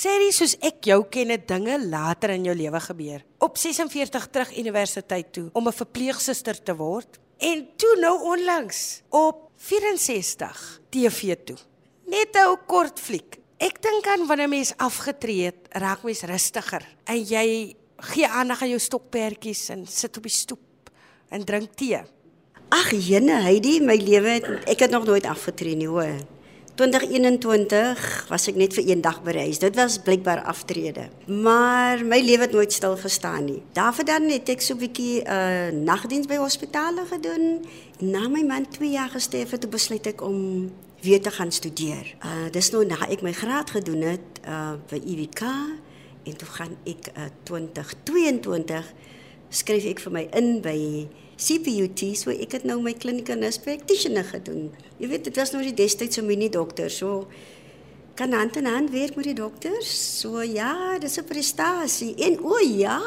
Sê jy soos ek jou ken, het dinge later in jou lewe gebeur. Op 46 terug universiteit toe om 'n verpleegsuster te word en toe nou onlangs op 64 TV toe. Net 'n kort fliek. Ek dink aan wanneer mens afgetree het, raak mens rustiger en jy gee aandag aan jou stokperdjies en sit op die stoep en drink tee. Ag jene, Heidi, my lewe ek het nog nooit afgetree nie, hoor. 2021 was ek net vir een dag by huis. Dit was blykbaar aftrede. Maar my lewe het nooit stil gestaan nie. Daarvoor dan het ek so 'n bietjie 'n uh, nagdiens by hospitale gedoen. Na my man 2 jaar gesterf het, besluit ek om weer te gaan studeer. Uh dis nou na ek my graad gedoen het uh by UWK en toe gaan ek uh, 2022 skryf ek vir my in by CPUT, so ek het nou my clinical nurse practitioner gedoen. Jy weet, dit was nou die destydse mini dokter, so kan hand in hand werk met die dokters. So ja, dis 'n prestasie. En o ja,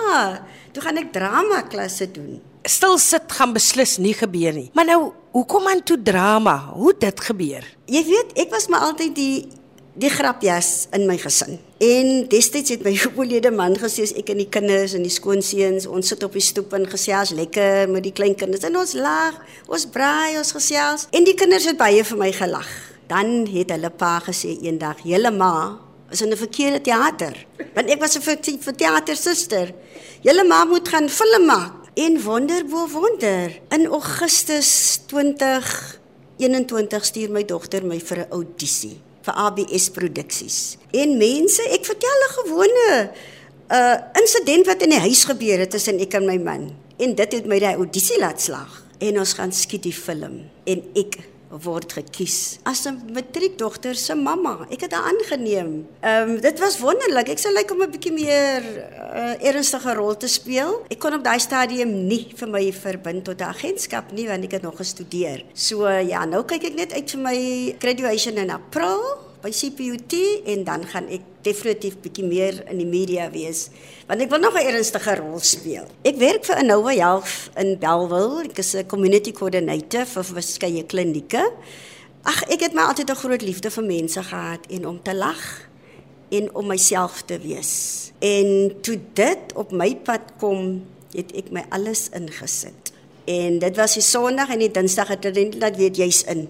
toe gaan ek drama klasse doen. Stil sit gaan beslis nie gebeur nie. Maar nou, hoekom aan toe drama? Hoe dit gebeur? Jy weet, ek was maar altyd die die grapjas in my gesin. En destyds het my oorlede man gesê ek en die kinders en die skoonseuns ons sit op die stoep en gesels lekker met die klein kinders en ons lag, ons braai, ons gesels en die kinders het baie vir my gelag. Dan het hulle pa gesê eendag, "Julle ma is in 'n verkeerde teater." Want ek was 'n vir teater suster. "Julle ma moet gaan film maak." En wonder bo wonder, in Augustus 2021 stuur my dogter my vir 'n audisie vir ABS produksies. En mense, ek vertel 'n gewone uh insident wat in die huis gebeur het tussen ek en my man. En dit het my daai audisie laat slag. En ons gaan skiet die film en ek word gekies as 'n matriekdogter se mamma. Ek het haar aangeneem. Ehm um, dit was wonderlik. Ek sou lyk like om 'n bietjie meer uh, ernstige rol te speel. Ek kon op daai stadium nie vir my verbind tot 'n agentskap nie want ek het nog gestudeer. So uh, ja, nou kyk ek net uit vir my graduation in April by CPUT en dan gaan ek definitief bietjie meer in die media wees want ek wil nog 'n ernstige rol speel. Ek werk vir Innova Health in Bellville. Ek is 'n community coordinator vir verskeie klinieke. Ag, ek het my altyd 'n groot liefde vir mense gehad en om te lag en om myself te wees. En toe dit op my pad kom, het ek my alles ingesit. En dit was die Sondag en die Dinsdag het dit net weet jy's in.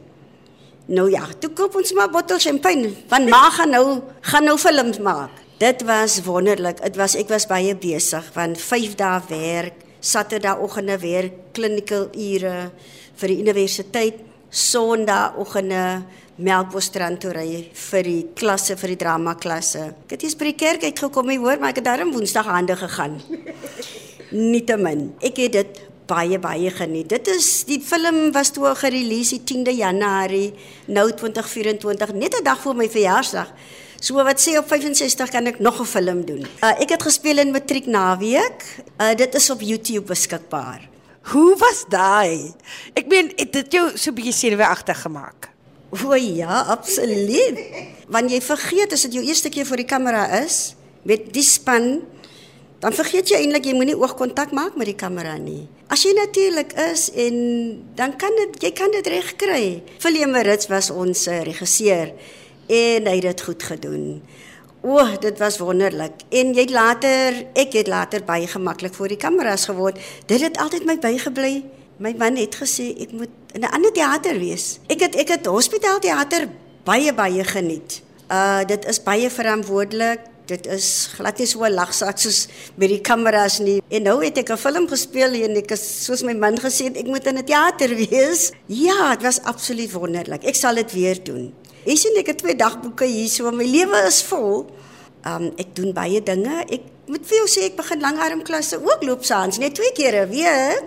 Nou ja, toe koop ons maar bottel champagne. Want ma gaan nou gaan nou films maak. Dit was wonderlik. Dit was ek was baie besig want 5 dae werk, Saterdagoggende weer clinical ure vir die universiteit, Sondagoggende Melkbosstrand toe ry vir die klasse vir die drama klasse. Ek het eers by die kerk uitgekom, jy hoor, maar ek het daarom Woensdag hande gegaan. Nietemin, ek het dit baie baie geniet. Dit is die film was toe gerelease die 10de Januarie nou 2024 net 'n dag voor my verjaarsdag. So wat sê op 65 kan ek nog 'n film doen. Uh, ek het gespeel in Matriek Naweek. Uh, dit is op YouTube beskikbaar. Hoe was daai? Ek meen het dit jou so bietjie senuweeagtig gemaak? O ja, absoluut. Want jy vergeet as dit jou eerste keer voor die kamera is met die span dan vergeet jy eintlik jy moenie oogkontak maak met die kamera nie. As jy natuurlik is en dan kan dit jy kan dit reg kry. William Rits was ons eh, regisseur en hy het dit goed gedoen. O, oh, dit was wonderlik. En jy later, ek het later baie gemaklik voor die kameras geword. Dit het altyd my bygebly. My man het gesê ek moet in 'n ander teater wees. Ek het ek het hospitaalteater baie baie geniet. Uh dit is baie verantwoordelik dit is glad nie so 'n lagsak soos met die kameras nie. En nou het ek 'n film gespeel en ek is soos my man gesê het ek moet in 'n teater wees. Ja, dit was absoluut wonderlik. Ek sal dit weer doen. Ek sien ek het twee dagboeke hier so, my lewe is vol. Um ek doen baie dinge. Ek moet vir jou sê ek begin langarm klasse ook loop saans, net twee kere, weet?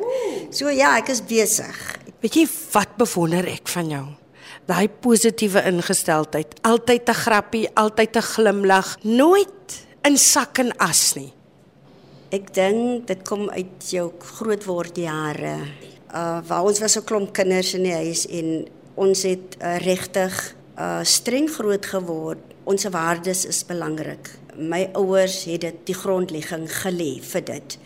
So ja, ek is besig. Weet jy wat bewonder ek van jou? Daai positiewe ingesteldheid, altyd 'n grappie, altyd 'n glimlag, nooit in sak en as nie. Ek dink dit kom uit jou grootword jare. Uh waar ons was 'n klomp kinders in die huis en ons het uh, regtig uh streng groot geword. Ons waardes is belangrik. My ouers het dit die grondlegging gelê vir dit.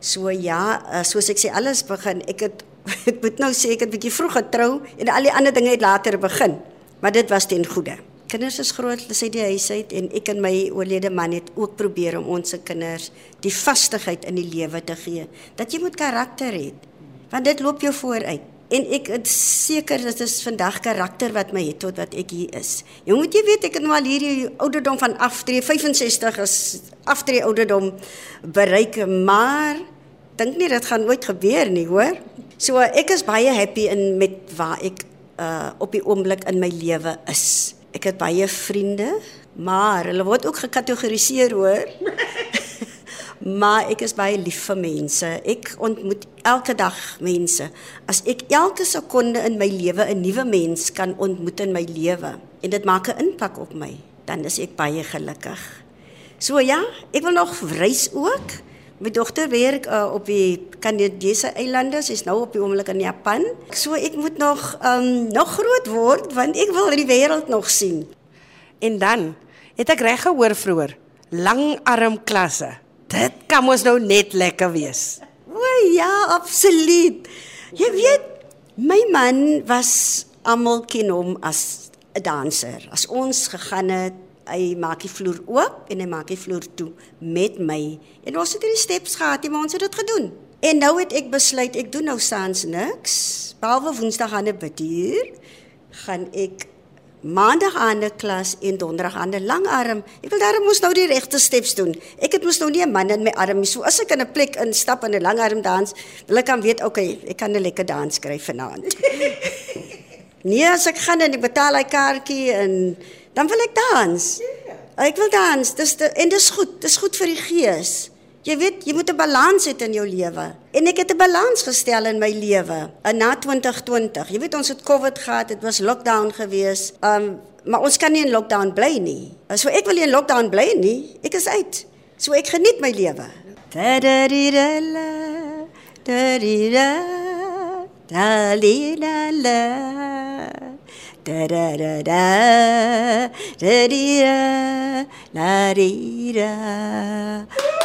So ja, uh, soos ek sê alles begin ek het ek moet nou sê ek het 'n bietjie vroeg getrou en al die ander dinge het later begin. Maar dit was ten goeie. kinders is groot, hulle sê die huis uit en ek en my oorlede man het ook probeer om ons se kinders die vastigheid in die lewe te gee. Dat jy moet karakter hê. Want dit loop jou vooruit. En ek is seker dit is vandag karakter wat my het tot wat ek hier is. Jy moet jy weet ek het nou al hierdie ouderdom van aftree 65 is aftree ouderdom bereik, maar dink nie dit gaan ooit gebeur nie, hoor. So ek is baie happy in met waar ek uh op die oomblik in my lewe is. Ek het baie vriende, maar hulle word ook gekategoriseer, hoor. maar ek is baie lief vir mense. Ek ontmoet elke dag mense. As ek elke sekonde in my lewe 'n nuwe mens kan ontmoet in my lewe en dit maak 'n impak op my, dan is ek baie gelukkig. So ja, ek wil nog reis ook. My dogter werk uh, op die Kanadese eilande, sy's nou op die oomblik in Japan. So ek moet nog um nog groot word want ek wil die wêreld nog sien. En dan het ek reg gehoor vroeër, langarm klasse. Dit kan mos nou net lekker wees. O ja, absoluut. Jy weet, my man was almal ken hom as 'n danser. As ons gegaan het, hy maak die vloer oop en hy maak die vloer toe met my. En ons het hierdie steps gehad, maar ons het dit gedoen. En nou het ek besluit ek doen nou saans niks. Behalwe Woensdag aan 'n biduur gaan ek Maandag aan 'n klas en donderdag aan 'n langarm. Ek wil daarom mos nou die regte steps doen. Ek het mos nou nie 'n man in my arm nie. So as ek in 'n plek instap en 'n langarm dans, wil ek dan weet, okay, ek kan 'n lekker dans skryf vanaand. nee, as ek gaan en ek betaal hy kaartjie en dan wil ek dans. Ek wil dans. Dis en dis goed. Dis goed vir die gees. Jy weet, jy moet 'n balans hê in jou lewe. En ek het 'n balans gestel in my lewe in na 2020. Jy weet ons het COVID gehad, dit was lockdown gewees. Um maar ons kan nie in lockdown bly nie. So ek wil nie in lockdown bly nie. Ek is uit. So ek geniet my lewe. Da da di da la. Da di da. Da li la la. Da da da da. Da di da. La di da.